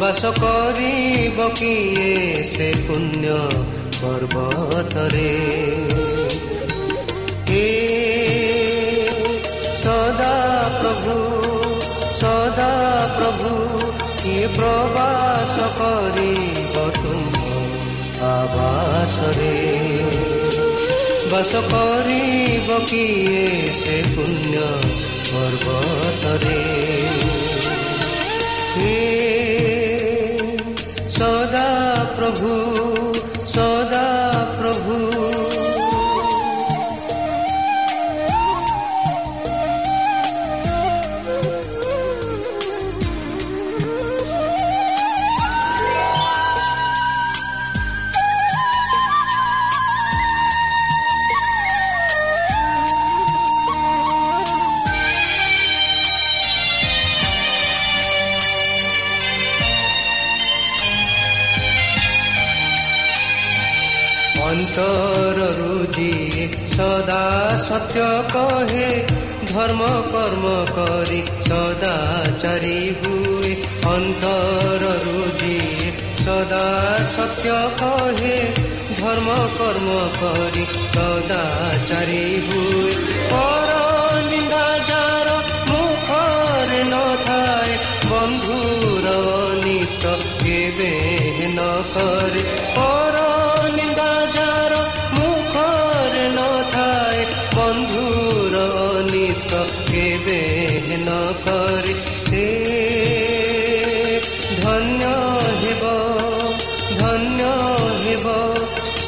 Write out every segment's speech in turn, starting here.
ବାସ କରିବ କିଏ ସେ ପୁଣ୍ୟ ପର୍ବତରେ? ହେ ସଦା ପ୍ରଭୁ ସଦା ପ୍ରଭୁ କିଏ ପ୍ରବାସ କରିବ ତୁମ୍ଭ ଆବାସରେ? ବାସ କରିବ କିଏ ସେ ପୁଣ୍ୟ ପର୍ବତରେ? ପ୍ରଭୁ ଅନ୍ତରରୁ ଯିଏ ସଦା ସତ୍ୟ କହେ ଧର୍ମ କର୍ମ କରି ସଦା ଚାରି ହୁଏ। ଅନ୍ତରରୁ ଯିଏ ସଦା ସତ୍ୟ କହେ ଧର୍ମ କର୍ମ କରି ସଦା ଚାରି ହୁଏ।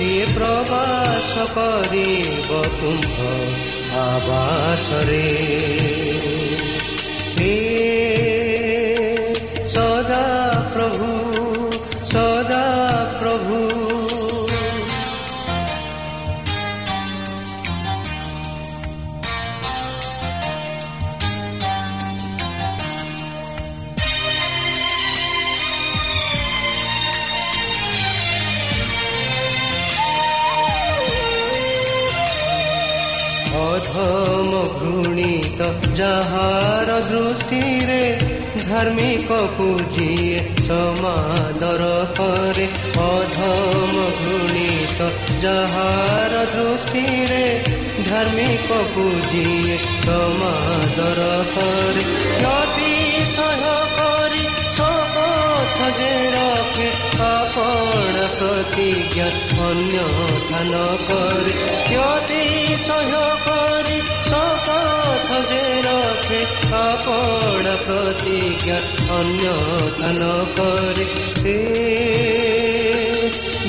ସିଏ ପ୍ରବାସ କରିବ ତୁମ୍ଭ ଆବାସରେ ଧାର୍ମିକକୁ ଯିଏ ସମାଦର କରେ ଅଧମ ଘୃଣିତ ଯାହାର ଦୃଷ୍ଟିରେ ଧାର୍ମିକକୁ ଯିଏ ସମାଦର କରେ କ୍ଷତି ସହ୍ୟ କରି ଶପଥ ଯେ ରଖେ ଆପଣ ପ୍ରତିଜ୍ଞା ଅନ୍ୟ ଧାନ କରେ କ୍ଷତି ସହ୍ୟ କରି ଶପଥ ଯେ ରଖେ ଆପଣ ପ୍ରତିଜ୍ଞା ଅନ୍ୟ ଧାନ କରେ ସେ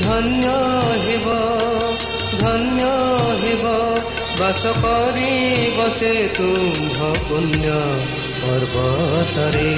ଧନ୍ୟ ହେବ ଧନ୍ୟ ହେବ ବାସ କରିବ ସେ ତୁମ୍ଭ ପୁଣ୍ୟ ପର୍ବତରେ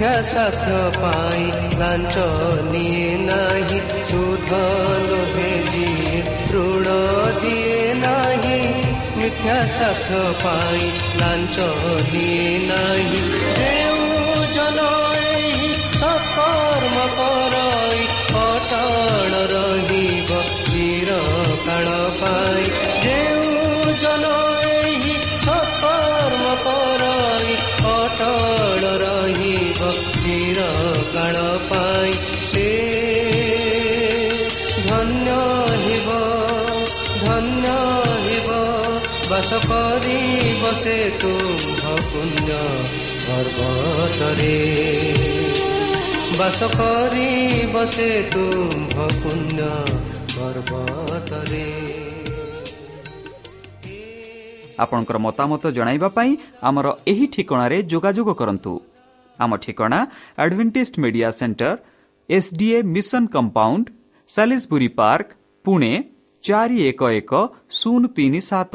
ख्या सख पाई लांचनी नहीं शुद्ध लोभे जी ऋण दिए नहीं। मिथ्या सख पाई लांच दिए नहीं। देव जन सफ ବାସ କରିବ ସେ ତୁମ୍ଭ ପୁଣ୍ୟ ପର୍ବତରେ ବାସ କରିବ ସେ ତୁମ୍ଭ ପୁଣ୍ୟ ପର୍ବତରେ ଆପଣଙ୍କର ମତାମତ ଜଣାଇବା ପାଇଁ ଆମର ଏହି ଠିକଣାରେ ଯୋଗାଯୋଗ କରନ୍ତୁ ଆମ ଠିକଣା Adventist media centre SDA mission compound Salisbury park Pune ଚାରି ଏକ ଏକ ଶୂନ ତିନି ସାତ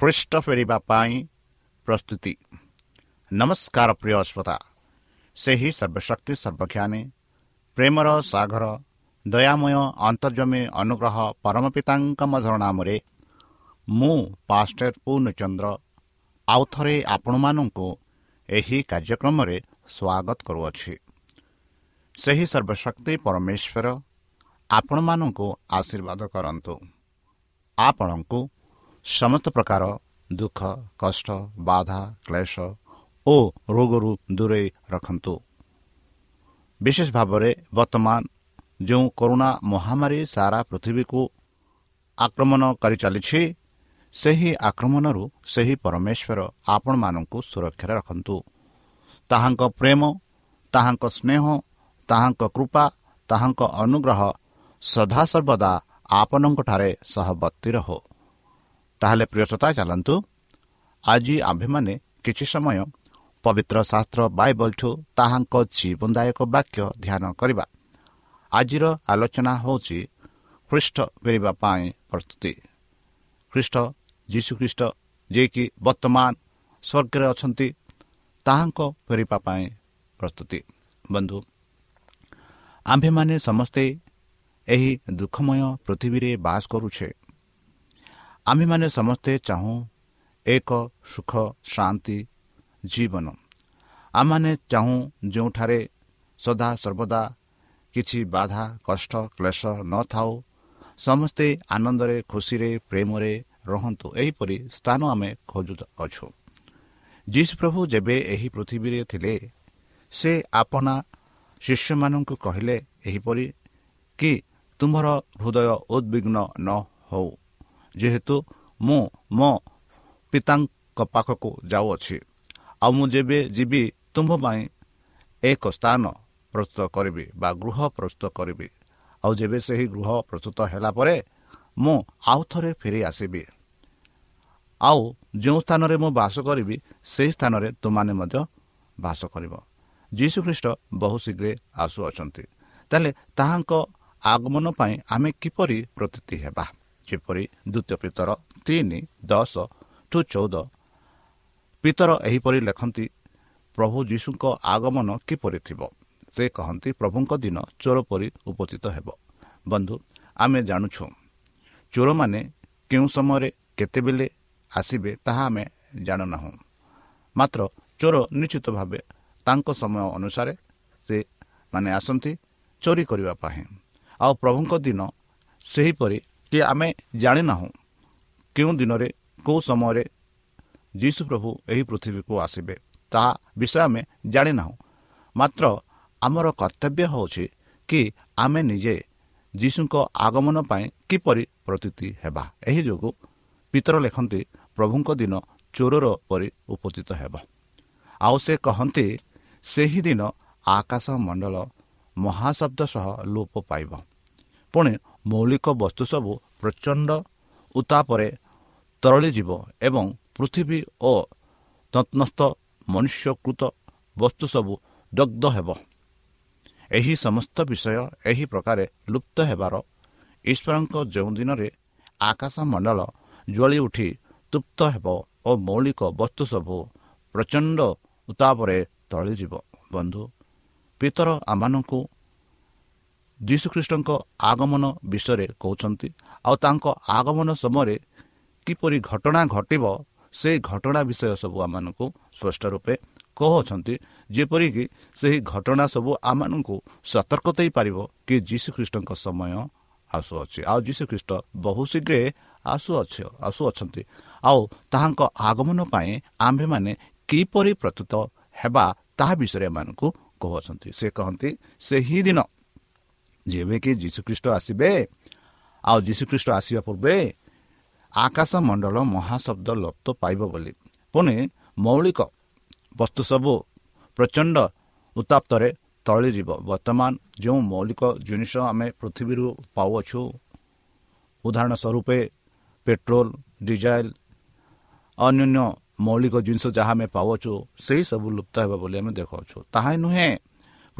ପୃଷ୍ଠ ଫେରିବା ପାଇଁ ପ୍ରସ୍ତୁତି ନମସ୍କାର ପ୍ରିୟ ଶ୍ରୋତା ସେହି ସର୍ବଶକ୍ତି ସର୍ବଜ୍ଞାନୀ ପ୍ରେମର ସାଗର ଦୟାମୟ ଅନ୍ତର୍ଜମୀ ଅନୁଗ୍ରହ ପରମ ପିତାଙ୍କ ମଧୁର ନାମରେ ମୁଁ ପାଷ୍ଟର ପୂର୍ଣ୍ଣଚନ୍ଦ୍ର ଆଉ ଥରେ ଆପଣମାନଙ୍କୁ ଏହି କାର୍ଯ୍ୟକ୍ରମରେ ସ୍ୱାଗତ କରୁଅଛି। ସେହି ସର୍ବଶକ୍ତି ପରମେଶ୍ୱର ଆପଣମାନଙ୍କୁ ଆଶୀର୍ବାଦ କରନ୍ତୁ। ଆପଣଙ୍କୁ ସମସ୍ତ ପ୍ରକାର ଦୁଃଖ କଷ୍ଟ ବାଧା କ୍ଲେଶ ଓ ରୋଗରୁ ଦୂରେଇ ରଖନ୍ତୁ ବିଶେଷ ଭାବରେ ବର୍ତ୍ତମାନ ଯେଉଁ କରୋନା ମହାମାରୀ ସାରା ପୃଥିବୀକୁ ଆକ୍ରମଣ କରି ଚାଲିଛି ସେହି ଆକ୍ରମଣରୁ ସେହି ପରମେଶ୍ୱର ଆପଣମାନଙ୍କୁ ସୁରକ୍ଷାରେ ରଖନ୍ତୁ ତାହାଙ୍କ ପ୍ରେମ ତାହାଙ୍କ ସ୍ନେହ ତାହାଙ୍କ କୃପା ତାହାଙ୍କ ଅନୁଗ୍ରହ ସଦାସର୍ବଦା ଆପଣଙ୍କଠାରେ ସହବର୍ତ୍ତୀ ରହୁ ତାହେଲେ ପ୍ରିୟସତା ଚାଲନ୍ତୁ। ଆଜି ଆମ୍ଭେମାନେ କିଛି ସମୟ ପବିତ୍ର ଶାସ୍ତ୍ର ବାଇବଲଠୁ ତାହାଙ୍କ ଜୀବନଦାୟକ ବାକ୍ୟ ଧ୍ୟାନ କରିବା। ଆଜିର ଆଲୋଚନା ହେଉଛି ଖ୍ରୀଷ୍ଟ ଫେରିବା ପାଇଁ ପ୍ରସ୍ତୁତି। ଖ୍ରୀଷ୍ଟ ଯୀଶୁଖ୍ରୀଷ୍ଟ ଯିଏକି ବର୍ତ୍ତମାନ ସ୍ୱର୍ଗରେ ଅଛନ୍ତି ତାହାଙ୍କ ଫେରିବା ପାଇଁ ପ୍ରସ୍ତୁତି। ବନ୍ଧୁ ଆମ୍ଭେମାନେ ସମସ୍ତେ ଏହି ଦୁଃଖମୟ ପୃଥିବୀରେ ବାସ କରୁଛେ। ଆମ୍ଭେମାନେ ସମସ୍ତେ ଚାହୁଁ ଏକ ସୁଖ ଶାନ୍ତି ଜୀବନ। ଆମମାନେ ଚାହୁଁ ଯେଉଁଠାରେ ସଦା ସର୍ବଦା କିଛି ବାଧା କଷ୍ଟ କ୍ଲେଶ ନଥାଉ ସମସ୍ତେ ଆନନ୍ଦରେ ଖୁସିରେ ପ୍ରେମରେ ରହନ୍ତୁ। ଏହିପରି ସ୍ଥାନ ଆମେ ଖୋଜୁଅଛୁ ଯୀଶୁ ପ୍ରଭୁ ଯେବେ ଏହି ପୃଥିବୀରେ ଥିଲେ ସେ ଆପଣା ଶିଷ୍ୟମାନଙ୍କୁ କହିଲେ ଏହିପରି କି ତୁମର ହୃଦୟ ଉଦ୍ବିଗ୍ନ ନ ହେଉ। ଯେହେତୁ ମୁଁ ମୋ ପିତାଙ୍କ ପାଖକୁ ଯାଉଅଛି। ଆଉ ମୁଁ ଯେବେ ଯିବି ତୁମ୍ଭ ପାଇଁ ଏକ ସ୍ଥାନ ପ୍ରସ୍ତୁତ କରିବି ବା ଗୃହ ପ୍ରସ୍ତୁତ କରିବି। ଆଉ ଯେବେ ସେହି ଗୃହ ପ୍ରସ୍ତୁତ ହେଲା ପରେ ମୁଁ ଆଉ ଥରେ ଫେରି ଆସିବି। ଆଉ ଯେଉଁ ସ୍ଥାନରେ ମୁଁ ବାସ କରିବି ସେହି ସ୍ଥାନରେ ତୁମାନେ ମଧ୍ୟ ବାସ କରିବ। ଯୀଶୁଖ୍ରୀଷ୍ଟ ବହୁ ଶୀଘ୍ର ଆସୁଅଛନ୍ତି। ତାହେଲେ ତାହାଙ୍କ ଆଗମନ ପାଇଁ ଆମେ କିପରି ପ୍ରତୀତି ହେବା? ଯେପରି ଦ୍ୱିତୀୟ ପିତର ତିନି ଦଶ ଟୁ ଚଉଦ। ପିତର ଏହିପରି ଲେଖନ୍ତି ପ୍ରଭୁ ଯୀଶୁଙ୍କ ଆଗମନ କିପରି ଥିବ? ସେ କହନ୍ତି ପ୍ରଭୁଙ୍କ ଦିନ ଚୋର ପରି ଉପସ୍ଥିତ ହେବ। ବନ୍ଧୁ ଆମେ ଜାଣୁଛୁ ଚୋରମାନେ କେଉଁ ସମୟରେ କେତେବେଳେ ଆସିବେ ତାହା ଆମେ ଜାଣୁନାହୁଁ। ମାତ୍ର ଚୋର ନିଶ୍ଚିତ ଭାବେ ତାଙ୍କ ସମୟ ଅନୁସାରେ ସେ ମାନେ ଆସନ୍ତି ଚୋରି କରିବା ପାଇଁ। ଆଉ ପ୍ରଭୁଙ୍କ ଦିନ ସେହିପରି କି ଆମେ ଜାଣିନାହୁଁ କେଉଁ ଦିନରେ କେଉଁ ସମୟରେ ଯୀଶୁ ପ୍ରଭୁ ଏହି ପୃଥିବୀକୁ ଆସିବେ ତାହା ବିଷୟ ଆମେ ଜାଣିନାହୁଁ। ମାତ୍ର ଆମର କର୍ତ୍ତବ୍ୟ ହେଉଛି କି ଆମେ ନିଜେ ଯୀଶୁଙ୍କ ଆଗମନ ପାଇଁ କିପରି ପ୍ରତୀତି ହେବା। ଏହି ଯୋଗୁଁ ପିତର ଲେଖନ୍ତି ପ୍ରଭୁଙ୍କ ଦିନ ଚୋରର ପରି ଉପସ୍ଥିତ ହେବ। ଆଉ ସେ କହନ୍ତି ସେହିଦିନ ଆକାଶ ମଣ୍ଡଳ ମହାଶବ୍ଦ ସହ ଲୋପ ପାଇବ। ପୁଣି ମୌଳିକ ବସ୍ତୁ ସବୁ ପ୍ରଚଣ୍ଡ ଉତ୍ତାପରେ ତରଳିଯିବ ଏବଂ ପୃଥିବୀ ଓ ତତ୍ନସ୍ଥ ମନୁଷ୍ୟକୃତ ବସ୍ତୁ ସବୁ ଦଗ୍ଧ ହେବ। ଏହି ସମସ୍ତ ବିଷୟ ଏହି ପ୍ରକାରେ ଲୁପ୍ତ ହେବାର ଈଶ୍ୱରଙ୍କ ଯେଉଁ ଦିନରେ ଆକାଶ ମଣ୍ଡଳ ଜ୍ୱଳି ଉଠି ତୃପ୍ତ ହେବ ଓ ମୌଳିକ ବସ୍ତୁ ସବୁ ପ୍ରଚଣ୍ଡ ଉତ୍ତାପରେ ତଳିଯିବ ବନ୍ଧୁ ପିତର ଆମମାନଙ୍କୁ ଯୀଶୁଖ୍ରୀଷ୍ଟଙ୍କ ଆଗମନ ବିଷୟରେ କହୁଛନ୍ତି। ଆଉ ତାଙ୍କ ଆଗମନ ସମୟରେ କିପରି ଘଟଣା ଘଟିବ ସେହି ଘଟଣା ବିଷୟ ସବୁ ଆମମାନଙ୍କୁ ସ୍ପଷ୍ଟ ରୂପେ କହୁଅଛନ୍ତି ଯେପରିକି ସେହି ଘଟଣା ସବୁ ଆମମାନଙ୍କୁ ସତର୍କ ଦେଇପାରିବ କି ଯୀଶୁଖ୍ରୀଷ୍ଟଙ୍କ ସମୟ ଆସୁଅଛି। ଆଉ ଯୀଶୁଖ୍ରୀଷ୍ଟ ବହୁ ଶୀଘ୍ର ଆସୁଅଛ ଆସୁଅଛନ୍ତି। ଆଉ ତାହାଙ୍କ ଆଗମନ ପାଇଁ ଆମ୍ଭେମାନେ କିପରି ପ୍ରସ୍ତୁତ ହେବା ତାହା ବିଷୟରେ ଏମାନଙ୍କୁ କହୁଅଛନ୍ତି ସେ କହନ୍ତି ସେହି ଦିନ ଯେବେ କି ଯୀଶୁଖ୍ରୀଷ୍ଟ ଆସିବେ ଆଉ ଯୀଶୁଖ୍ରୀଷ୍ଟ ଆସିବା ପୂର୍ବେ ଆକାଶ ମଣ୍ଡଳ ମହାଶବ୍ଦ ଲପ୍ତ ପାଇବ ବୋଲି ପୁଣି ମୌଳିକ ବସ୍ତୁ ସବୁ ପ୍ରଚଣ୍ଡ ଉତ୍ତାପ୍ତରେ ତଳିଯିବ ବର୍ତ୍ତମାନ ଯେଉଁ ମୌଳିକ ଜିନିଷ ଆମେ ପୃଥିବୀରୁ ପାଉଅଛୁ ଉଦାହରଣ ସ୍ୱରୂପେ ପେଟ୍ରୋଲ ଡିଜେଲ ଅନ୍ୟାନ୍ୟ ମୌଳିକ ଜିନିଷ ଯାହା ଆମେ ପାଉଅଛୁ ସେହିସବୁ ଲୁପ୍ତ ହେବ ବୋଲି ଆମେ ଦେଖାଉଛୁ ତାହା ନୁହେଁ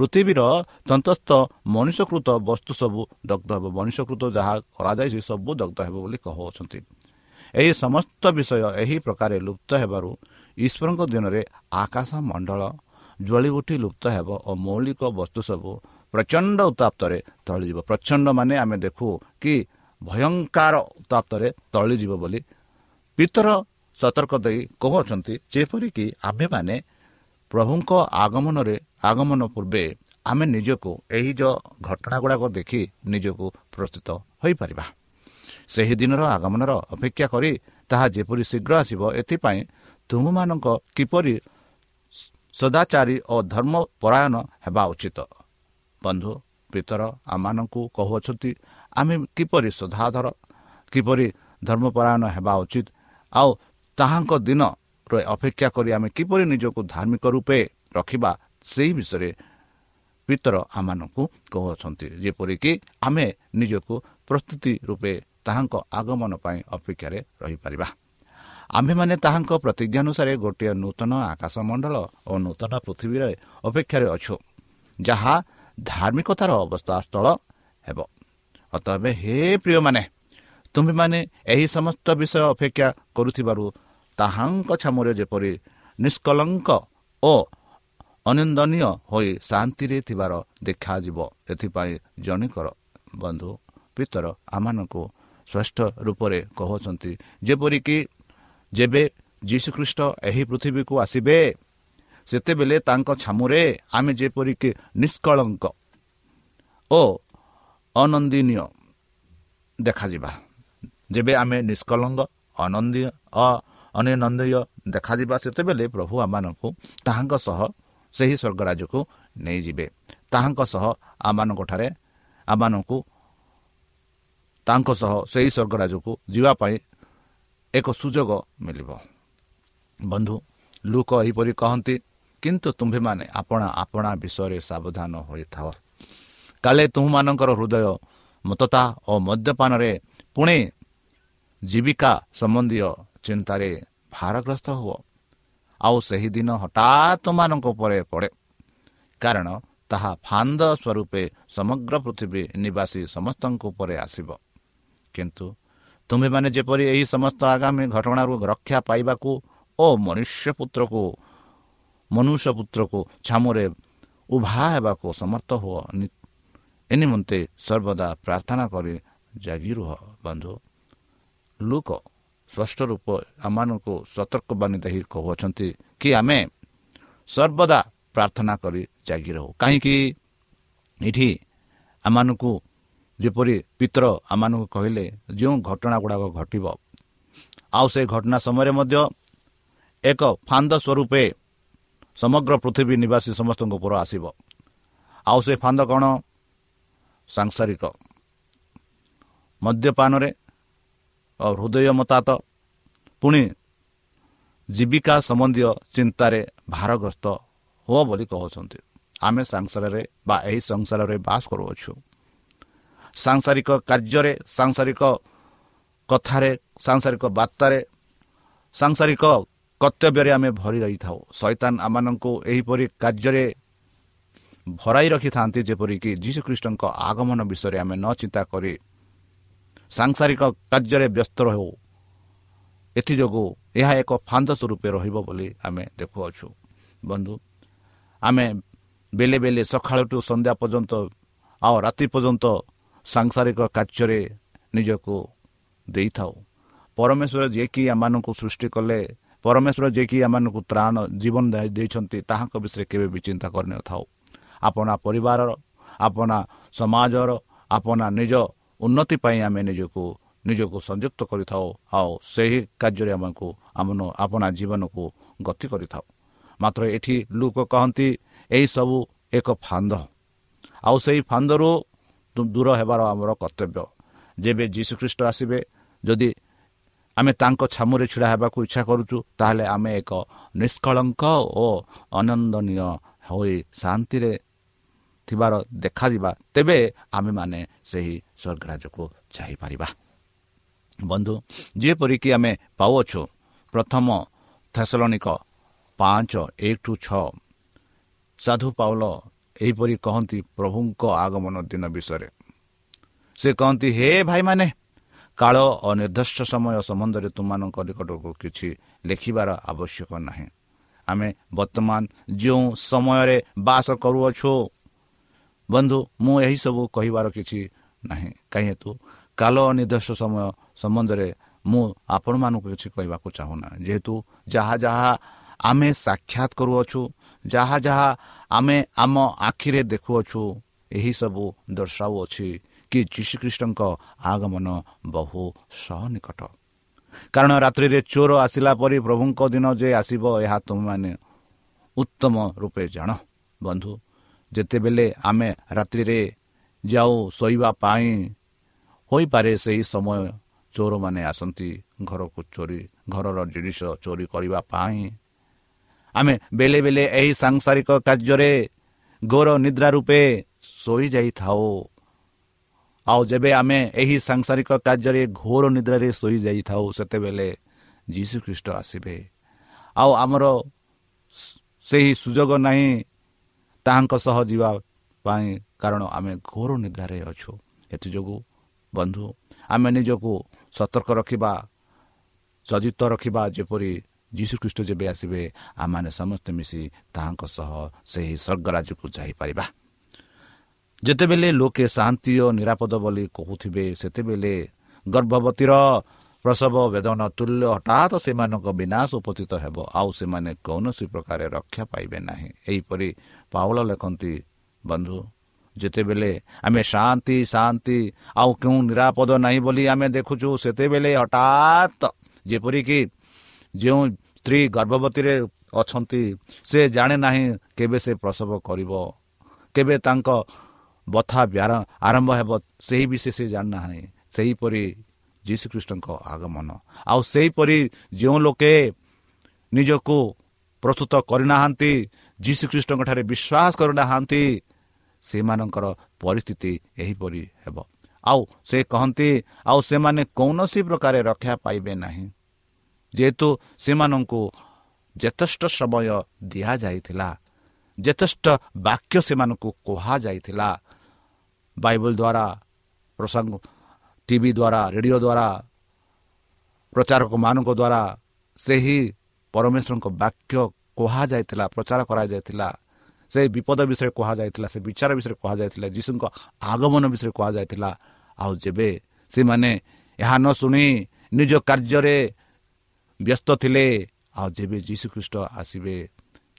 ପୃଥିବୀର ତନ୍ତସ୍ଥ ମଣିଷକୃତ ବସ୍ତୁ ସବୁ ଦଗ୍ଧ ହେବ। ମଣିଷକୃତ ଯାହା କରାଯାଇଛି ସବୁ ଦଗ୍ଧ ହେବ ବୋଲି କହୁଅଛନ୍ତି। ଏହି ସମସ୍ତ ବିଷୟ ଏହି ପ୍ରକାରେ ଲୁପ୍ତ ହେବାରୁ ଈଶ୍ୱରଙ୍କ ଦିନରେ ଆକାଶ ମଣ୍ଡଳ ଜ୍ୱଳି ଉଠି ଲୁପ୍ତ ହେବ ଓ ମୌଳିକ ବସ୍ତୁ ସବୁ ପ୍ରଚଣ୍ଡ ଉତ୍ତାପ୍ତରେ ତଳିଯିବ। ପ୍ରଚଣ୍ଡ ମାନେ ଆମେ ଦେଖୁ କି ଭୟଙ୍କର ଉତ୍ତାପ୍ତରେ ତଳିଯିବ ବୋଲି ପିତର ସତର୍କ ଦେଇ କହୁଅଛନ୍ତି ଯେପରିକି ଆମ୍ଭେମାନେ ପ୍ରଭୁଙ୍କ ଆଗମନରେ ଆଗମନ ପୂର୍ବେ ଆମେ ନିଜକୁ ଏହି ଯେଉଁ ଘଟଣା ଗୁଡ଼ାକ ଦେଖି ନିଜକୁ ପ୍ରସ୍ତୁତ ହୋଇପାରିବା। ସେହି ଦିନର ଆଗମନର ଅପେକ୍ଷା କରି ତାହା ଯେପରି ଶୀଘ୍ର ଆସିବ ଏଥିପାଇଁ ତୁମମାନଙ୍କ କିପରି ସଦାଚାରୀ ଓ ଧର୍ମପରାୟଣ ହେବା ଉଚିତ? ବନ୍ଧୁ ପିତର ଆମମାନଙ୍କୁ କହୁଅଛନ୍ତି ଆମେ କିପରି ସଦାଧର କିପରି ଧର୍ମପରାୟଣ ହେବା ଉଚିତ ଆଉ ତାହାଙ୍କ ଦିନରେ ଅପେକ୍ଷା କରି ଆମେ କିପରି ନିଜକୁ ଧାର୍ମିକ ରୂପେ ରଖିବା ସେହି ବିଷୟରେ ପିତର ଆମମାନଙ୍କୁ କହୁଅଛନ୍ତି। ଯେପରିକି ଆମେ ନିଜକୁ ପ୍ରସ୍ତୁତି ରୂପେ ତାହାଙ୍କ ଆଗମନ ପାଇଁ ଅପେକ୍ଷାରେ ରହିପାରିବା। ଆମ୍ଭେମାନେ ତାହାଙ୍କ ପ୍ରତିଜ୍ଞା ଅନୁସାରେ ଗୋଟିଏ ନୂତନ ଆକାଶମଣ୍ଡଳ ଓ ନୂତନ ପୃଥିବୀରେ ଅପେକ୍ଷାରେ ଅଛୁ ଯାହା ଧାର୍ମିକତାର ଅବସ୍ଥା ସ୍ଥଳ ହେବ। ଅତଏବ ହେ ପ୍ରିୟମାନେ ତୁମ୍ଭେମାନେ ଏହି ସମସ୍ତ ବିଷୟ ଅପେକ୍ଷା କରୁଥିବାରୁ ତାହାଙ୍କ ଛାମୁରେ ଯେପରି ନିଷ୍କଳଙ୍କ ଓ ଅନିନ୍ଦନୀୟ ହୋଇ ଶାନ୍ତିରେ ଥିବାର ଦେଖାଯିବ ଏଥିପାଇଁ ଜଣେକର ବନ୍ଧୁ ପିତର ଆମମାନଙ୍କୁ ସ୍ପଷ୍ଟ ରୂପରେ କହୁଛନ୍ତି ଯେପରିକି ଯେବେ ଯୀଶୁଖ୍ରୀଷ୍ଟ ଏହି ପୃଥିବୀକୁ ଆସିବେ ସେତେବେଳେ ତାଙ୍କ ଛାମୁରେ ଆମେ ଯେପରିକି ନିଷ୍କଳଙ୍କ ଓ ଅନନ୍ଦିନୀୟ ଦେଖାଯିବା। ଯେବେ ଆମେ ନିଷ୍କଳଙ୍କ ଅନନ୍ଦ ଅନିନନ୍ଦୀୟ ଦେଖାଯିବା ସେତେବେଳେ ପ୍ରଭୁ ଆମମାନଙ୍କୁ ତାହାଙ୍କ ସହ ସେହି ସ୍ୱର୍ଗରାଜକୁ ନେଇଯିବେ। ତାହାଙ୍କ ସହ ଆମମାନଙ୍କଠାରେ ଆମମାନଙ୍କୁ ତାଙ୍କ ସହ ସେହି ସ୍ୱର୍ଗରାଜକୁ ଯିବା ପାଇଁ ଏକ ସୁଯୋଗ ମିଳିବ। ବନ୍ଧୁ ଲୁକ ଏହିପରି କହନ୍ତି କିନ୍ତୁ ତୁମ୍ଭେମାନେ ଆପଣା ଆପଣା ବିଷୟରେ ସାବଧାନ ହୋଇଥାଅ। କାଳେ ତୁମମାନଙ୍କର ହୃଦୟ ମତତା ଓ ମଦ୍ୟପାନରେ ପୁଣି ଜୀବିକା ସମ୍ବନ୍ଧୀୟ ଚିନ୍ତାରେ ଭାରଗ୍ରସ୍ତ ହୁଅ ଆଉ ସେହିଦିନ ହଠାତ୍ ତୁମମାନଙ୍କ ଉପରେ ପଡ଼େ। କାରଣ ତାହା ଫାନ୍ଦ ସ୍ୱରୂପେ ସମଗ୍ର ପୃଥିବୀ ନିବାସୀ ସମସ୍ତଙ୍କ ଉପରେ ଆସିବ। କିନ୍ତୁ ତୁମେମାନେ ଯେପରି ଏହି ସମସ୍ତ ଆଗାମୀ ଘଟଣାରୁ ରକ୍ଷା ପାଇବାକୁ ଓ ମନୁଷ୍ୟ ପୁତ୍ରକୁ ମନୁଷ୍ୟ ପୁତ୍ରକୁ ଛାମୁରେ ଉଭା ହେବାକୁ ସମର୍ଥ ହୁଅ ଏ ନିମନ୍ତେ ସର୍ବଦା ପ୍ରାର୍ଥନା କରି ଜାଗି ରୁହ ବନ୍ଧୁ। ଲୁକ ସ୍ପଷ୍ଟ ରୂପ ଆମମାନଙ୍କୁ ସତର୍କବାଣୀ ଦେଇ କହୁଅଛନ୍ତି କି ଆମେ ସର୍ବଦା ପ୍ରାର୍ଥନା କରି ଜାଗି ରହୁ। କାହିଁକି? ଏଠି ଆମମାନଙ୍କୁ ଯେପରି ପିତ୍ର ଆମମାନଙ୍କୁ କହିଲେ ଯେଉଁ ଘଟଣା ଗୁଡ଼ାକ ଘଟିବ ଆଉ ସେ ଘଟଣା ସମୟରେ ମଧ୍ୟ ଏକ ଫାନ୍ଦ ସ୍ୱରୂପେ ସମଗ୍ର ପୃଥିବୀ ନିବାସୀ ସମସ୍ତଙ୍କ ଉପର ଆସିବ। ଆଉ ସେ ଫାନ୍ଦ କ'ଣ? ସାଂସାରିକ। ମଦ୍ୟପାନରେ ହୃଦୟ ମତାତ ପୁଣି ଜୀବିକା ସମ୍ବନ୍ଧୀୟ ଚିନ୍ତାରେ ଭାରଗ୍ରସ୍ତ ହୁଅ ବୋଲି କହୁଛନ୍ତି ଆମେ ସଂସାରରେ ବା ଏହି ସଂସାରରେ ବାସ କରୁଅଛୁ ସାଂସାରିକ କାର୍ଯ୍ୟରେ ସାଂସାରିକ କଥାରେ ସାଂସାରିକ ବାର୍ତ୍ତାରେ ସାଂସାରିକ କର୍ତ୍ତବ୍ୟରେ ଆମେ ଭରି ରହିଥାଉ ଶୈତାନ ଆମମାନଙ୍କୁ ଏହିପରି କାର୍ଯ୍ୟରେ ଭରାଇ ରଖିଥାନ୍ତି ଯେପରିକି ଯୀଶୁଖ୍ରୀଷ୍ଟଙ୍କ ଆଗମନ ବିଷୟରେ ଆମେ ନ ଚିନ୍ତା କରି ସାଂସାରିକ କାର୍ଯ୍ୟରେ ବ୍ୟସ୍ତ ରହୁ। ଏଥିଯୋଗୁଁ ଏହା ଏକ ଫାନ୍ଦ ସ୍ୱରୂପ ରହିବ ବୋଲି ଆମେ ଦେଖୁଅଛୁ। ବନ୍ଧୁ ଆମେ ବେଲେ ବେଲେ ସକାଳଠୁ ସନ୍ଧ୍ୟା ପର୍ଯ୍ୟନ୍ତ ଆଉ ରାତି ପର୍ଯ୍ୟନ୍ତ ସାଂସାରିକ କାର୍ଯ୍ୟରେ ନିଜକୁ ଦେଇଥାଉ। ପରମେଶ୍ୱର ଯିଏକି ଆମମାନଙ୍କୁ ସୃଷ୍ଟି କଲେ ପରମେଶ୍ୱର ଯିଏକି ଆମମାନଙ୍କୁ ତ୍ରାଣ ଜୀବନ ଦେଇଛନ୍ତି ତାହାଙ୍କ ବିଷୟରେ କେବେ ବି ଚିନ୍ତା କରିନଥାଉ। ଆପଣା ପରିବାରର ଆପଣା ସମାଜର ଆପଣା ନିଜ ଉନ୍ନତି ପାଇଁ ଆମେ ନିଜକୁ ନିଜକୁ ସଂଯୁକ୍ତ କରିଥାଉ ଆଉ ସେହି କାର୍ଯ୍ୟରେ ଆମକୁ ଆମ ଆପଣା ଜୀବନକୁ ଗତି କରିଥାଉ। ମାତ୍ର ଏଠି ଲୋକ କହନ୍ତି ଏହିସବୁ ଏକ ଫାନ୍ଦ। ଆଉ ସେହି ଫାନ୍ଦରୁ ଦୂର ହେବାର ଆମର କର୍ତ୍ତବ୍ୟ। ଯେବେ ଯୀଶୁଖ୍ରୀଷ୍ଟ ଆସିବେ ଯଦି ଆମେ ତାଙ୍କ ଛାମୁରେ ଛିଡ଼ା ହେବାକୁ ଇଚ୍ଛା କରୁଛୁ ତାହେଲେ ଆମେ ଏକ ନିଷ୍କଳଙ୍କ ଓ ଅନନ୍ଦନୀୟ ହୋଇ ଶାନ୍ତିରେ ଥିବାର ଦେଖାଯିବା ତେବେ ଆମେମାନେ ସେହି ସ୍ୱର୍ଗରାଜକୁ ଚାହିଁପାରିବା। ବନ୍ଧୁ ଯେପରିକି ଆମେ ପାଉଅଛୁ ପ୍ରଥମ ଥେସଲନିକ ପାଞ୍ଚ ଏକ ଟୁ ଛଅ ସାଧୁ ପାଉଲ ଏହିପରି କହନ୍ତି ପ୍ରଭୁଙ୍କ ଆଗମନ ଦିନ ବିଷୟରେ। ସେ କହନ୍ତି ହେ ଭାଇମାନେ କାଳ ଅନିର୍ଦ୍ଦିଷ୍ଟ ସମୟ ସମ୍ବନ୍ଧରେ ତୁମମାନଙ୍କ ନିକଟକୁ କିଛି ଲେଖିବାର ଆବଶ୍ୟକ ନାହିଁ। ଆମେ ବର୍ତ୍ତମାନ ଯେଉଁ ସମୟରେ ବାସ କରୁଅଛୁ ବନ୍ଧୁ ମୁଁ ଏହିସବୁ କହିବାର କିଛି ନାହିଁ। କାହିଁତୁ କାଳ ଅନିର୍ଦ୍ଦିଷ୍ଟ ସମୟ ସମ୍ବନ୍ଧରେ ମୁଁ ଆପଣମାନଙ୍କୁ କିଛି କହିବାକୁ ଚାହୁଁନାହିଁ। ଯେହେତୁ ଯାହା ଯାହା ଆମେ ସାକ୍ଷାତ କରୁଅଛୁ ଯାହା ଯାହା ଆମେ ଆମ ଆଖିରେ ଦେଖୁଅଛୁ ଏହିସବୁ ଦର୍ଶାଉଅଛି କି ଯୀଶୁଖ୍ରୀଷ୍ଟଙ୍କ ଆଗମନ ବହୁ ସହନିକଟ କାରଣ ରାତ୍ରିରେ ଚୋର ଆସିଲା ପରି ପ୍ରଭୁଙ୍କ ଦିନ ଯେ ଆସିବ ଏହା ତୁମେମାନେ ଉତ୍ତମ ରୂପେ ଜାଣ। ବନ୍ଧୁ ଯେତେବେଳେ ଆମେ ରାତ୍ରିରେ ଯାଉ ଶୋଇବା ପାଇଁ ହୋଇପାରେ ସେହି ସମୟ ଚୋରମାନେ ଆସନ୍ତି ଘରକୁ ଚୋରି ଘରର ଜିନିଷ ଚୋରି କରିବା ପାଇଁ। ଆମେ ବେଳେ ବେଳେ ଏହି ସାଂସାରିକ କାର୍ଯ୍ୟରେ ଘୋର ନିଦ୍ରା ରୂପେ ଶୋଇଯାଇଥାଉ ଆଉ ଯେବେ ଆମେ ଏହି ସାଂସାରିକ କାର୍ଯ୍ୟରେ ଘୋର ନିଦ୍ରାରେ ଶୋଇଯାଇଥାଉ ସେତେବେଳେ ଯୀଶୁଖ୍ରୀଷ୍ଟ ଆସିବେ। ଆଉ ଆମର ସେହି ସୁଯୋଗ ନାହିଁ ତାହାଙ୍କ ସହ ଯିବା ପାଇଁ କାରଣ ଆମେ ଘୋର ନିଦ୍ରାରେ ଅଛୁ। ଏଥିଯୋଗୁଁ ବନ୍ଧୁ ଆମେ ନିଜକୁ ସତର୍କ ରଖିବା ସଜିତ ରଖିବା ଯେପରି ଯୀଶୁଖ୍ରୀଷ୍ଟ ଯେବେ ଆସିବେ ଆମମାନେ ସମସ୍ତେ ମିଶି ତାହାଙ୍କ ସହ ସେହି ସ୍ୱର୍ଗରାଜକୁ ଯାଇପାରିବା। ଯେତେବେଳେ ଲୋକେ ଶାନ୍ତି ଓ ନିରାପଦ ବୋଲି କହୁଥିବେ ସେତେବେଳେ ଗର୍ଭବତୀର ପ୍ରସବ ବେଦନ ତୁଲ୍ୟ ହଠାତ୍ ସେମାନଙ୍କ ବିନାଶ ଉପସ୍ଥିତ ହେବ। ଆଉ ସେମାନେ କୌଣସି ପ୍ରକାର ରକ୍ଷା ପାଇବେ ନାହିଁ। ଏହିପରି ପାଉଳ ଲେଖନ୍ତି ବନ୍ଧୁ ଯେତେବେଳେ ଆମେ ଶାନ୍ତି ଶାନ୍ତି ଆଉ କେଉଁ ନିରାପଦ ନାହିଁ ବୋଲି ଆମେ ଦେଖୁଛୁ ସେତେବେଳେ ହଠାତ୍ ଯେପରିକି ଯେଉଁ ସ୍ତ୍ରୀ ଗର୍ଭବତୀରେ ଅଛନ୍ତି ସେ ଜାଣେ ନାହିଁ କେବେ ସେ ପ୍ରସବ କରିବ କେବେ ତାଙ୍କ ବଥା ଆରମ୍ଭ ହେବ ସେହି ବିଷୟ ସେ ଜାଣିନାହିଁ ସେହିପରି ଯୀଶୁଖ୍ରୀଷ୍ଟଙ୍କ ଆଗମନ ଆଉ ସେହିପରି ଯେଉଁ ଲୋକେ ନିଜକୁ ପ୍ରସ୍ତୁତ କରିନାହାନ୍ତି ଯୀଶୁଖ୍ରୀଷ୍ଟଙ୍କଠାରେ ବିଶ୍ୱାସ କରିନାହାନ୍ତି ସେମାନଙ୍କର ପରିସ୍ଥିତି ଏହିପରି ହେବ ଆଉ ସେ କହନ୍ତି ଆଉ ସେମାନେ କୌଣସି ପ୍ରକାର ରକ୍ଷା ପାଇବେ ନାହିଁ ଯେହେତୁ ସେମାନଙ୍କୁ ଯଥେଷ୍ଟ ସମୟ ଦିଆଯାଇଥିଲା ଯଥେଷ୍ଟ ବାକ୍ୟ ସେମାନଙ୍କୁ କୁହାଯାଇଥିଲା ବାଇବଲ ଦ୍ୱାରା ପ୍ରସଙ୍ଗ ଟିଭି ଦ୍ୱାରା ରେଡ଼ିଓ ଦ୍ୱାରା ପ୍ରଚାରକମାନଙ୍କ ଦ୍ୱାରା ସେହି ପରମେଶ୍ୱରଙ୍କ ବାକ୍ୟ କୁହାଯାଇଥିଲା ପ୍ରଚାର କରାଯାଇଥିଲା ସେ ବିପଦ ବିଷୟରେ କୁହାଯାଇଥିଲା ସେ ବିଚାର ବିଷୟରେ କୁହାଯାଇଥିଲା ଯୀଶୁଙ୍କ ଆଗମନ ବିଷୟରେ କୁହାଯାଇଥିଲା। ଆଉ ଯେବେ ସେମାନେ ଏହା ନ ଶୁଣି ନିଜ କାର୍ଯ୍ୟରେ ବ୍ୟସ୍ତ ଥିଲେ ଆଉ ଯେବେ ଯୀଶୁଖ୍ରୀଷ୍ଟ ଆସିବେ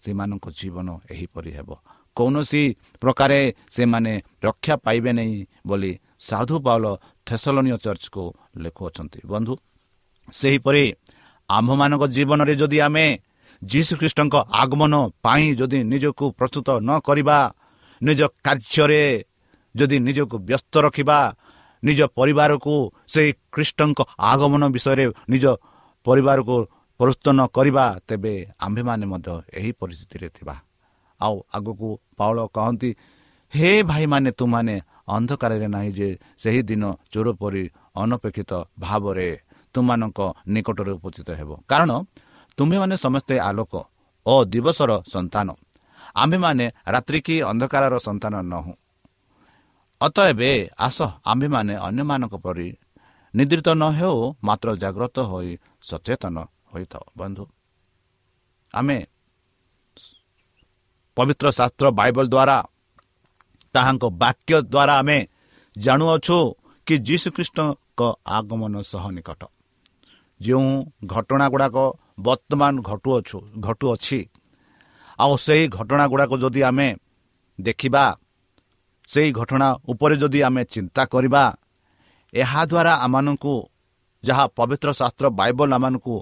ସେମାନଙ୍କ ଜୀବନ ଏହିପରି ହେବ। କୌଣସି ପ୍ରକାରେ ସେମାନେ ରକ୍ଷା ପାଇବେ ନାହିଁ ବୋଲି ସାଧୁ ପାଉଲ ଥେସଲନୀୟ ଚର୍ଚ୍ଚକୁ ଲେଖୁଅଛନ୍ତି। ବନ୍ଧୁ ସେହିପରି ଆମ୍ଭମାନଙ୍କ ଜୀବନରେ ଯଦି ଆମେ ଯୀଶୁଖ୍ରୀଷ୍ଟଙ୍କ ଆଗମନ ପାଇଁ ଯଦି ନିଜକୁ ପ୍ରସ୍ତୁତ ନ କରିବା ନିଜ କାର୍ଯ୍ୟରେ ଯଦି ନିଜକୁ ବ୍ୟସ୍ତ ରଖିବା ନିଜ ପରିବାରକୁ ସେହି ଖ୍ରୀଷ୍ଟଙ୍କ ଆଗମନ ବିଷୟରେ ନିଜ ପରିବାରକୁ ପ୍ରସ୍ତୁତ ନ କରିବା ତେବେ ଆମ୍ଭେମାନେ ମଧ୍ୟ ଏହି ପରିସ୍ଥିତିରେ ଥିବା। ଆଉ ଆଗକୁ ପାଉଳ କହନ୍ତି ହେ ଭାଇମାନେ ତୁମାନେ ଅନ୍ଧକାରରେ ନାହିଁ ଯେ ସେହି ଦିନ ଚୋର ପରି ଅନପେକ୍ଷିତ ଭାବରେ ତୁମମାନଙ୍କ ନିକଟରେ ଉପସ୍ଥିତ ହେବ। କାରଣ ତୁମ୍ଭେମାନେ ସମସ୍ତେ ଆଲୋକ ଓ ଦିବସର ସନ୍ତାନ। ଆମ୍ଭେମାନେ ରାତ୍ରି କି ଅନ୍ଧକାରର ସନ୍ତାନ ନହୁଁ। ଅତଏବ ଆସ ଆମ୍ଭେମାନେ ଅନ୍ୟମାନଙ୍କ ପରି ନିଦ୍ରିତ ନ ହେଉ ମାତ୍ର ଜାଗ୍ରତ ହୋଇ ସଚେତନ ହୋଇଥାଉ। ବନ୍ଧୁ ଆମେ ପବିତ୍ର ଶାସ୍ତ୍ର ବାଇବଲ ଦ୍ୱାରା ତାହାଙ୍କ ବାକ୍ୟ ଦ୍ୱାରା ଆମେ ଜାଣୁଅଛୁ କି ଯୀଶୁଖ୍ରୀଷ୍ଟଙ୍କ ଆଗମନ ସହ ନିକଟ। ଯେଉଁ ଘଟଣା ଗୁଡ଼ାକ ବର୍ତ୍ତମାନ ଘଟୁଅଛୁ ଘଟୁଅଛି ଆଉ ସେହି ଘଟଣା ଗୁଡ଼ାକ ଯଦି ଆମେ ଦେଖିବା ସେହି ଘଟଣା ଉପରେ ଯଦି ଆମେ ଚିନ୍ତା କରିବା ଏହାଦ୍ୱାରା ଆମମାନଙ୍କୁ ଯାହା ପବିତ୍ର ଶାସ୍ତ୍ର ବାଇବଲ ଆମମାନଙ୍କୁ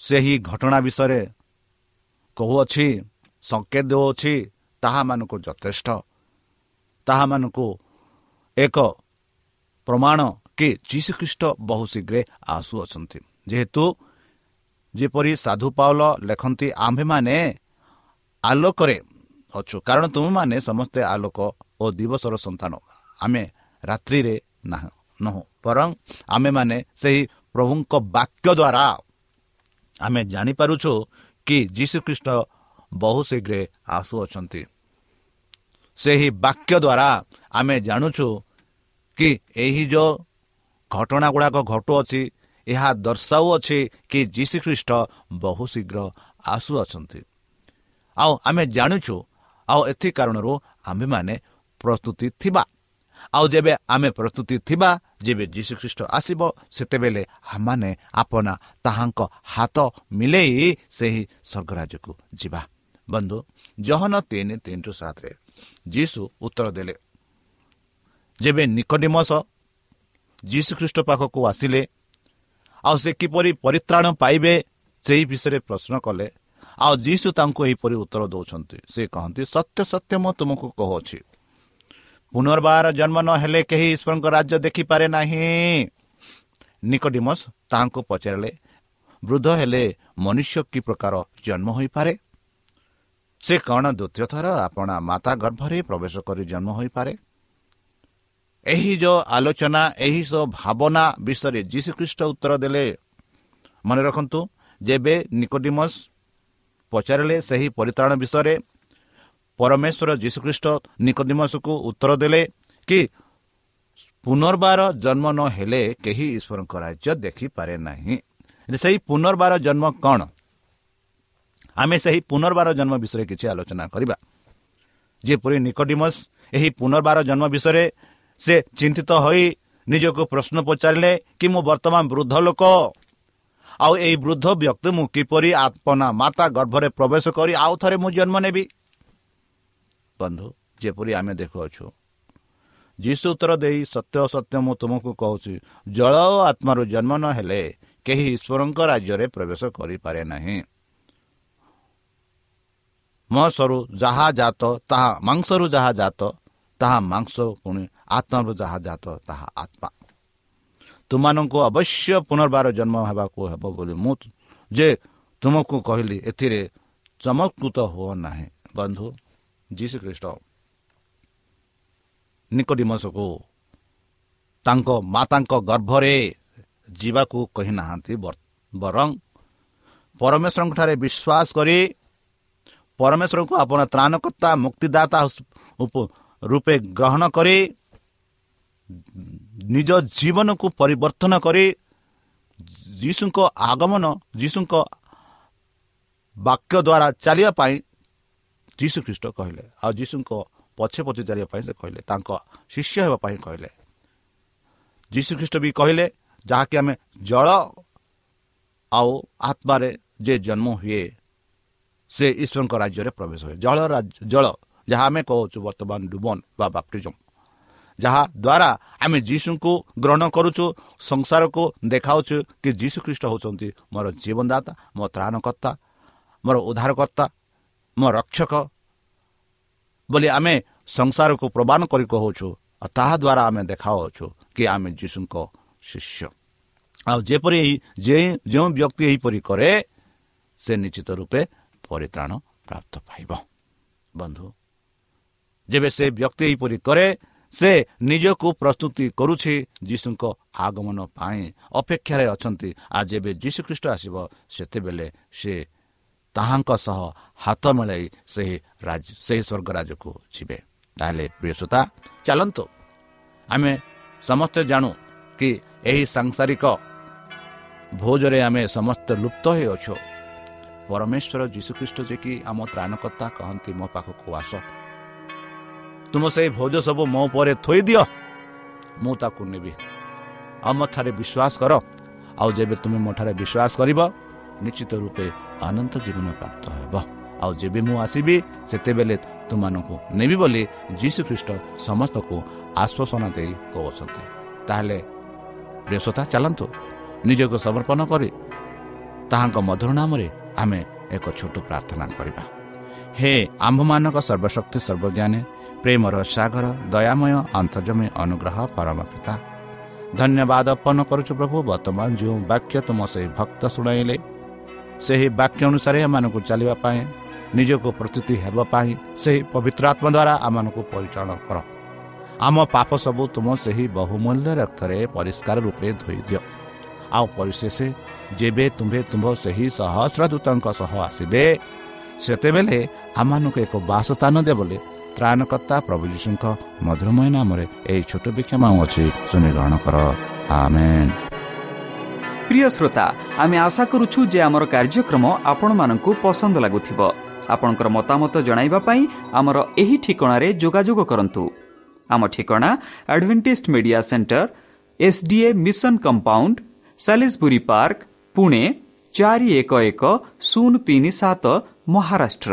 ସେହି ଘଟଣା ବିଷୟରେ କହୁଅଛି ସଂକେତ ଦେଉଅଛି ତାହାମାନଙ୍କୁ ଯଥେଷ୍ଟ ତାହାମାନଙ୍କୁ ଏକ ପ୍ରମାଣ କି ଯୀଶୁଖ୍ରୀଷ୍ଟ ବହୁ ଶୀଘ୍ର ଆସୁଅଛନ୍ତି ଯେହେତୁ ଯେପରି ସାଧୁ ପାଉଲ ଲେଖନ୍ତି ଆମ୍ଭେମାନେ ଆଲୋକରେ ଅଛୁ। କାରଣ ତୁମେମାନେ ସମସ୍ତେ ଆଲୋକ ଓ ଦିବସର ସନ୍ତାନ। ଆମେ ରାତ୍ରିରେ ନହୁଁ ବରଂ ଆମେମାନେ ସେହି ପ୍ରଭୁଙ୍କ ବାକ୍ୟ ଦ୍ୱାରା ଆମେ ଜାଣିପାରୁଛୁ କି ଯୀଶୁଖ୍ରୀଷ୍ଟ ବହୁ ଶୀଘ୍ର ଆସୁଅଛନ୍ତି। ସେହି ବାକ୍ୟ ଦ୍ୱାରା ଆମେ ଜାଣୁଛୁ କି ଏହି ଯେଉଁ ଘଟଣା ଗୁଡ଼ାକ ଘଟୁଅଛି ଏହା ଦର୍ଶାଉଅଛି କି ଯୀଶୁଖ୍ରୀଷ୍ଟ ବହୁ ଶୀଘ୍ର ଆସୁଅଛନ୍ତି। ଆଉ ଆମେ ଜାଣୁଛୁ ଆଉ ଏଥି କାରଣରୁ ଆମ୍ଭେମାନେ ପ୍ରସ୍ତୁତି ଥିବା। ଆଉ ଯେବେ ଆମେ ପ୍ରସ୍ତୁତି ଥିବା ଯେବେ ଯୀଶୁଖ୍ରୀଷ୍ଟ ଆସିବ ସେତେବେଳେ ଆମମାନେ ଆପଣା ତାହାଙ୍କ ହାତ ମିଲେଇ ସେହି ସ୍ୱର୍ଗରାଜକୁ ଯିବା। ବନ୍ଧୁ ଜହନ ତିନି ତିନି ଟୁ ସାତରେ ଯୀଶୁ ଉତ୍ତର ଦେଲେ ଯେବେ ନିକଟିମସ ଯୀଶୁଖ୍ରୀଷ୍ଟ ପାଖକୁ ଆସିଲେ ଆଉ ସେ କିପରି ପରିତ୍ରାଣ ପାଇବେ ସେହି ବିଷୟରେ ପ୍ରଶ୍ନ କଲେ ଆଉ ଯୀଶୁ ତାଙ୍କୁ ଏହିପରି ଉତ୍ତର ଦେଉଛନ୍ତି। ସେ କହନ୍ତି ସତ୍ୟ ସତ୍ୟ ମୁଁ ତୁମକୁ କହୁଅଛି। ପୁନର୍ବାର ଜନ୍ମ ନ ହେଲେ କେହି ଈଶ୍ୱରଙ୍କ ରାଜ୍ୟ ଦେଖିପାରେ ନାହିଁ। ନିକଟିମସ୍ ତାହାଙ୍କୁ ପଚାରିଲେ ବୃଦ୍ଧ ହେଲେ ମନୁଷ୍ୟ କି ପ୍ରକାର ଜନ୍ମ ହୋଇପାରେ? ସେ କ'ଣ ଦ୍ୱିତୀୟ ଥର ଆପଣା ମାତା ଗର୍ଭରେ ପ୍ରବେଶ କରି ଜନ୍ମ ହୋଇପାରେ? ଏହି ଯେଉଁ ଆଲୋଚନା ଏହି ସବୁ ଭାବନା ବିଷୟରେ ଯୀଶୁଖ୍ରୀଷ୍ଟ ଉତ୍ତର ଦେଲେ। ମନେ ରଖନ୍ତୁ ଯେବେ ନିକୋଡିମସ୍ ପଚାରିଲେ ସେହି ପରିତ୍ରାଣ ବିଷୟରେ ପରମେଶ୍ୱର ଯୀଶୁଖ୍ରୀଷ୍ଟ ନିକୋଡିମସକୁ ଉତ୍ତର ଦେଲେ କି ପୁନର୍ବାର ଜନ୍ମ ନ ହେଲେ କେହି ଈଶ୍ୱରଙ୍କ ରାଜ୍ୟ ଦେଖିପାରେ ନାହିଁ। ସେହି ପୁନର୍ବାର ଜନ୍ମ କ'ଣ? ଆମେ ସେହି ପୁନର୍ବାର ଜନ୍ମ ବିଷୟରେ କିଛି ଆଲୋଚନା କରିବା। ଯେପରି ନିକୋଡିମସ୍ ଏହି ପୁନର୍ବାର ଜନ୍ମ ବିଷୟରେ ସେ ଚିନ୍ତିତ ହୋଇ ନିଜକୁ ପ୍ରଶ୍ନ ପଚାରିଲେ କି ମୁଁ ବର୍ତ୍ତମାନ ବୃଦ୍ଧ ଲୋକ? ଆଉ ଏହି ବୃଦ୍ଧ ବ୍ୟକ୍ତି ମୁଁ କିପରି ଆପନା ମାତା ଗର୍ଭରେ ପ୍ରବେଶ କରି ଆଉ ଥରେ ମୁଁ ଜନ୍ମ ନେବି? ବନ୍ଧୁ ଯେପରି ଆମେ ଦେଖୁଅଛୁ ଯୀଶୁ ଉତ୍ତର ଦେଇ ସତ୍ୟ ସତ୍ୟ ମୁଁ ତୁମକୁ କହୁଛି ଜଳ ଓ ଆତ୍ମାରୁ ଜନ୍ମ ନ ହେଲେ କେହି ଈଶ୍ୱରଙ୍କ ରାଜ୍ୟରେ ପ୍ରବେଶ କରିପାରେ ନାହିଁ। ମସରୁ ଯାହା ଜାତ ତାହା ମାଂସରୁ ଯାହା ଜାତ ତାହା ମାଂସ ପୁଣି ଆତ୍ମାରୁ ଯାହା ଜାତ ତାହା ଆତ୍ମା। ତୁମମାନଙ୍କୁ ଅବଶ୍ୟ ପୁନର୍ବାର ଜନ୍ମ ହେବାକୁ ହେବ ବୋଲି ମୁଁ ଯେ ତୁମକୁ କହିଲି ଏଥିରେ ଚମତ୍କୃତ ହୁଅ ନାହିଁ। ବନ୍ଧୁ ଯୀଶୁ ଖ୍ରୀଷ୍ଟ ନିକଟିମସକୁ ତାଙ୍କ ମାତାଙ୍କ ଗର୍ଭରେ ଯିବାକୁ କହିନାହାନ୍ତି ବରଂ ପରମେଶ୍ୱରଙ୍କଠାରେ ବିଶ୍ୱାସ କରି ପରମେଶ୍ୱରଙ୍କୁ ଆପଣ ତ୍ରାଣକର୍ତ୍ତା ମୁକ୍ତିଦାତା ରୂପେ ଗ୍ରହଣ କରି ନିଜ ଜୀବନକୁ ପରିବର୍ତ୍ତନ କରି ଯୀଶୁଙ୍କ ଆଗମନ ଯୀଶୁଙ୍କ ବାକ୍ୟ ଦ୍ୱାରା ଚାଲିବା ପାଇଁ ଯୀଶୁ ଖ୍ରୀଷ୍ଟ କହିଲେ। ଆଉ ଯୀଶୁଙ୍କ ପଛେ ପଛେ ଚାଲିବା ପାଇଁ ସେ କହିଲେ। ତାଙ୍କ ଶିଷ୍ୟ ହେବା ପାଇଁ କହିଲେ। ଯୀଶୁ ଖ୍ରୀଷ୍ଟ ବି କହିଲେ ଯାହାକି ଆମେ ଜଳ ଆଉ ଆତ୍ମାରେ ଯେ ଜନ୍ମ ହୁଏ ସେ ଈଶ୍ୱରଙ୍କ ରାଜ୍ୟରେ ପ୍ରବେଶ ହୁଏ। ଜଳ ଜଳ ଯାହା ଆମେ କହୁଛୁ ବର୍ତ୍ତମାନ ଡୁବନ ବା ବାପ୍ଟିଜମ। ଯାହା ଦ୍ୱାରା ଆମେ ଯୀଶୁଙ୍କୁ ଗ୍ରହଣ କରୁଛୁ ସଂସାରକୁ ଦେଖାଉଛୁ କି ଯୀଶୁ ଖ୍ରୀଷ୍ଟ ହେଉଛନ୍ତି ମୋର ଜୀବନଦାତା ମୋ ତ୍ରାଣକର୍ତ୍ତା ମୋର ଉଦ୍ଧାରକର୍ତ୍ତା ମୋ ରକ୍ଷକ ବୋଲି ଆମେ ସଂସାରକୁ ପ୍ରମାଣ କରି କହୁଛୁ ଆଉ ତାହା ଦ୍ୱାରା ଆମେ ଦେଖାଉଛୁ କି ଆମେ ଯୀଶୁଙ୍କ ଶିଷ୍ୟ। ଆଉ ଯେପରି ଯେଉଁ ବ୍ୟକ୍ତି ଏହିପରି କରେ ସେ ନିଶ୍ଚିତ ରୂପେ ପରିତ୍ରାଣ ପ୍ରାପ୍ତ ପାଇବ। ବନ୍ଧୁ ଯେବେ ସେ ବ୍ୟକ୍ତି ଏହିପରି କରେ ସେ ନିଜକୁ ପ୍ରସ୍ତୁତି କରୁଛି ଯୀଶୁଙ୍କ ଆଗମନ ପାଇଁ। ଅପେକ୍ଷାରେ ଅଛନ୍ତି। ଆଉ ଯେବେ ଯୀଶୁଖ୍ରୀଷ୍ଟ ଆସିବ ସେତେବେଳେ ସେ ତାହାଙ୍କ ସହ ହାତ ମିଳାଇ ସେହି ସେହି ସ୍ୱର୍ଗ ରାଜକୁ ଯିବେ। ତାହେଲେ ପ୍ରିୟସୋତା ଚାଲନ୍ତୁ। ଆମେ ସମସ୍ତେ ଜାଣୁ କି ଏହି ସାଂସାରିକ ଭୋଜରେ ଆମେ ସମସ୍ତେ ଲୁପ୍ତ ହୋଇଅଛୁ ପରମେଶ୍ୱର ଯୀଶୁଖ୍ରୀଷ୍ଟ ଯେ କି ଆମ ତ୍ରାଣକର୍ତ୍ତା କହନ୍ତି ମୋ ପାଖକୁ ଆସ। ତୁମ ସେଇ ଭୋଜ ସବୁ ମୋ ଉପରେ ଥୋଇଦିଅ। ମୁଁ ତାକୁ ନେବି। ଆଉ ମୋ ଠାରେ ବିଶ୍ୱାସ କର। ଆଉ ଯେବେ ତୁମେ ମୋ ଠାରେ ବିଶ୍ୱାସ କରିବ ନିଶ୍ଚିତ ରୂପେ ଅନନ୍ତ ଜୀବନ ପ୍ରାପ୍ତ ହେବ। ଆଉ ଯେବେ ମୁଁ ଆସିବି ସେତେବେଳେ ତୁମମାନଙ୍କୁ ନେବି ବୋଲି ଯୀଶୁ ଖ୍ରୀଷ୍ଟ ସମସ୍ତଙ୍କୁ ଆଶ୍ୱାସନା ଦେଇ କହୁଛନ୍ତି। ତାହେଲେ ପ୍ରିୟସତା ଚାଲନ୍ତୁ। ନିଜକୁ ସମର୍ପଣ କରି ତାହାଙ୍କ ମଧୁର ନାମରେ ଆମେ ଏକ ଛୋଟ ପ୍ରାର୍ଥନା କରିବା। ହେ ଆମ୍ଭମାନଙ୍କ ସର୍ବଶକ୍ତି ସର୍ବଜ୍ଞାନୀ ପ୍ରେମର ସାଗର ଦୟାମୟ ଅନ୍ତର୍ଜମୀ ଅନୁଗ୍ରହ ପରମ ପିତା ଧନ୍ୟବାଦ ଅର୍ପଣ କରୁଛୁ ପ୍ରଭୁ ବର୍ତ୍ତମାନ ଯେଉଁ ବାକ୍ୟ ତୁମ ସେହି ଭକ୍ତ ଶୁଣାଇଲେ ସେହି ବାକ୍ୟ ଅନୁସାରେ ଏମାନଙ୍କୁ ଚାଲିବା ପାଇଁ ନିଜକୁ ପ୍ରସ୍ତୁତି ହେବା ପାଇଁ ସେହି ପବିତ୍ର ଆତ୍ମା ଦ୍ୱାରା ଆମମାନଙ୍କୁ ପରିଚାଳନା କର। ଆମ ପାପ ସବୁ ତୁମ ସେହି ବହୁମୂଲ୍ୟ ରକ୍ତରେ ପରିଷ୍କାର ରୂପେ ଧୋଇ ଦିଅ। ଆଉ ପରିଶେଷ ଯେବେ ତୁମ୍ଭେ ତୁମ୍ଭ ସେହି ସହସ୍ର ଦୂତଙ୍କ ସହ ଆସିବେ ସେତେବେଳେ ଆମମାନଙ୍କୁ ଏକ ବାସସ୍ଥାନ ଦେ ବୋଲି ତ୍ରାଣକର୍ତ୍ତା ପ୍ରଭୁ ଯୀଶୁଙ୍କ ମଧୁରମୟ ନାମରେ ଏହି ଛୋଟ ବିକ୍ଷମା ଅଛି ଶୁନିଗ୍ରହଣ କର। ପ୍ରିୟ ଶ୍ରୋତା ଆମେ ଆଶା କରୁଛୁ ଯେ ଆମର କାର୍ଯ୍ୟକ୍ରମ ଆପଣମାନଙ୍କୁ ପସନ୍ଦ ଲାଗୁଥିବ। ଆପଣଙ୍କର ମତାମତ ଜଣାଇବା ପାଇଁ ଆମର ଏହି ଠିକଣାରେ ଯୋଗାଯୋଗ କରନ୍ତୁ। ଆମ ଠିକଣା Adventist media centre SDA mission compound Salisbury park Pune ଚାରି ଏକ ଏକ ଶୂନ ତିନି ସାତ Maharashtra.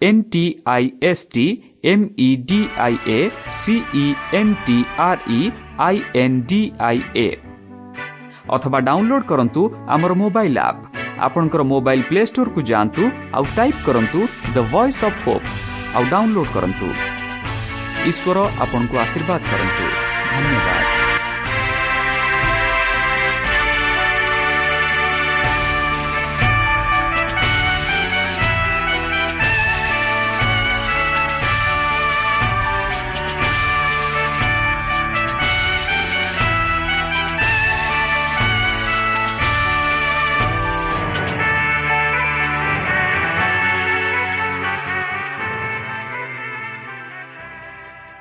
N T I S T M E D I A C E N T R E I N D I A অথবা ডাউনলোড করন্তু আমার mobile app আপনকর মোবাইল প্লে স্টোর কু জানতু আউ টাইপ করন্তু দ্য ভয়েস অফ হোপ আউ download করন্তু ঈশ্বর আপনার আশীর্বাদ করন্তু ধন্যবাদ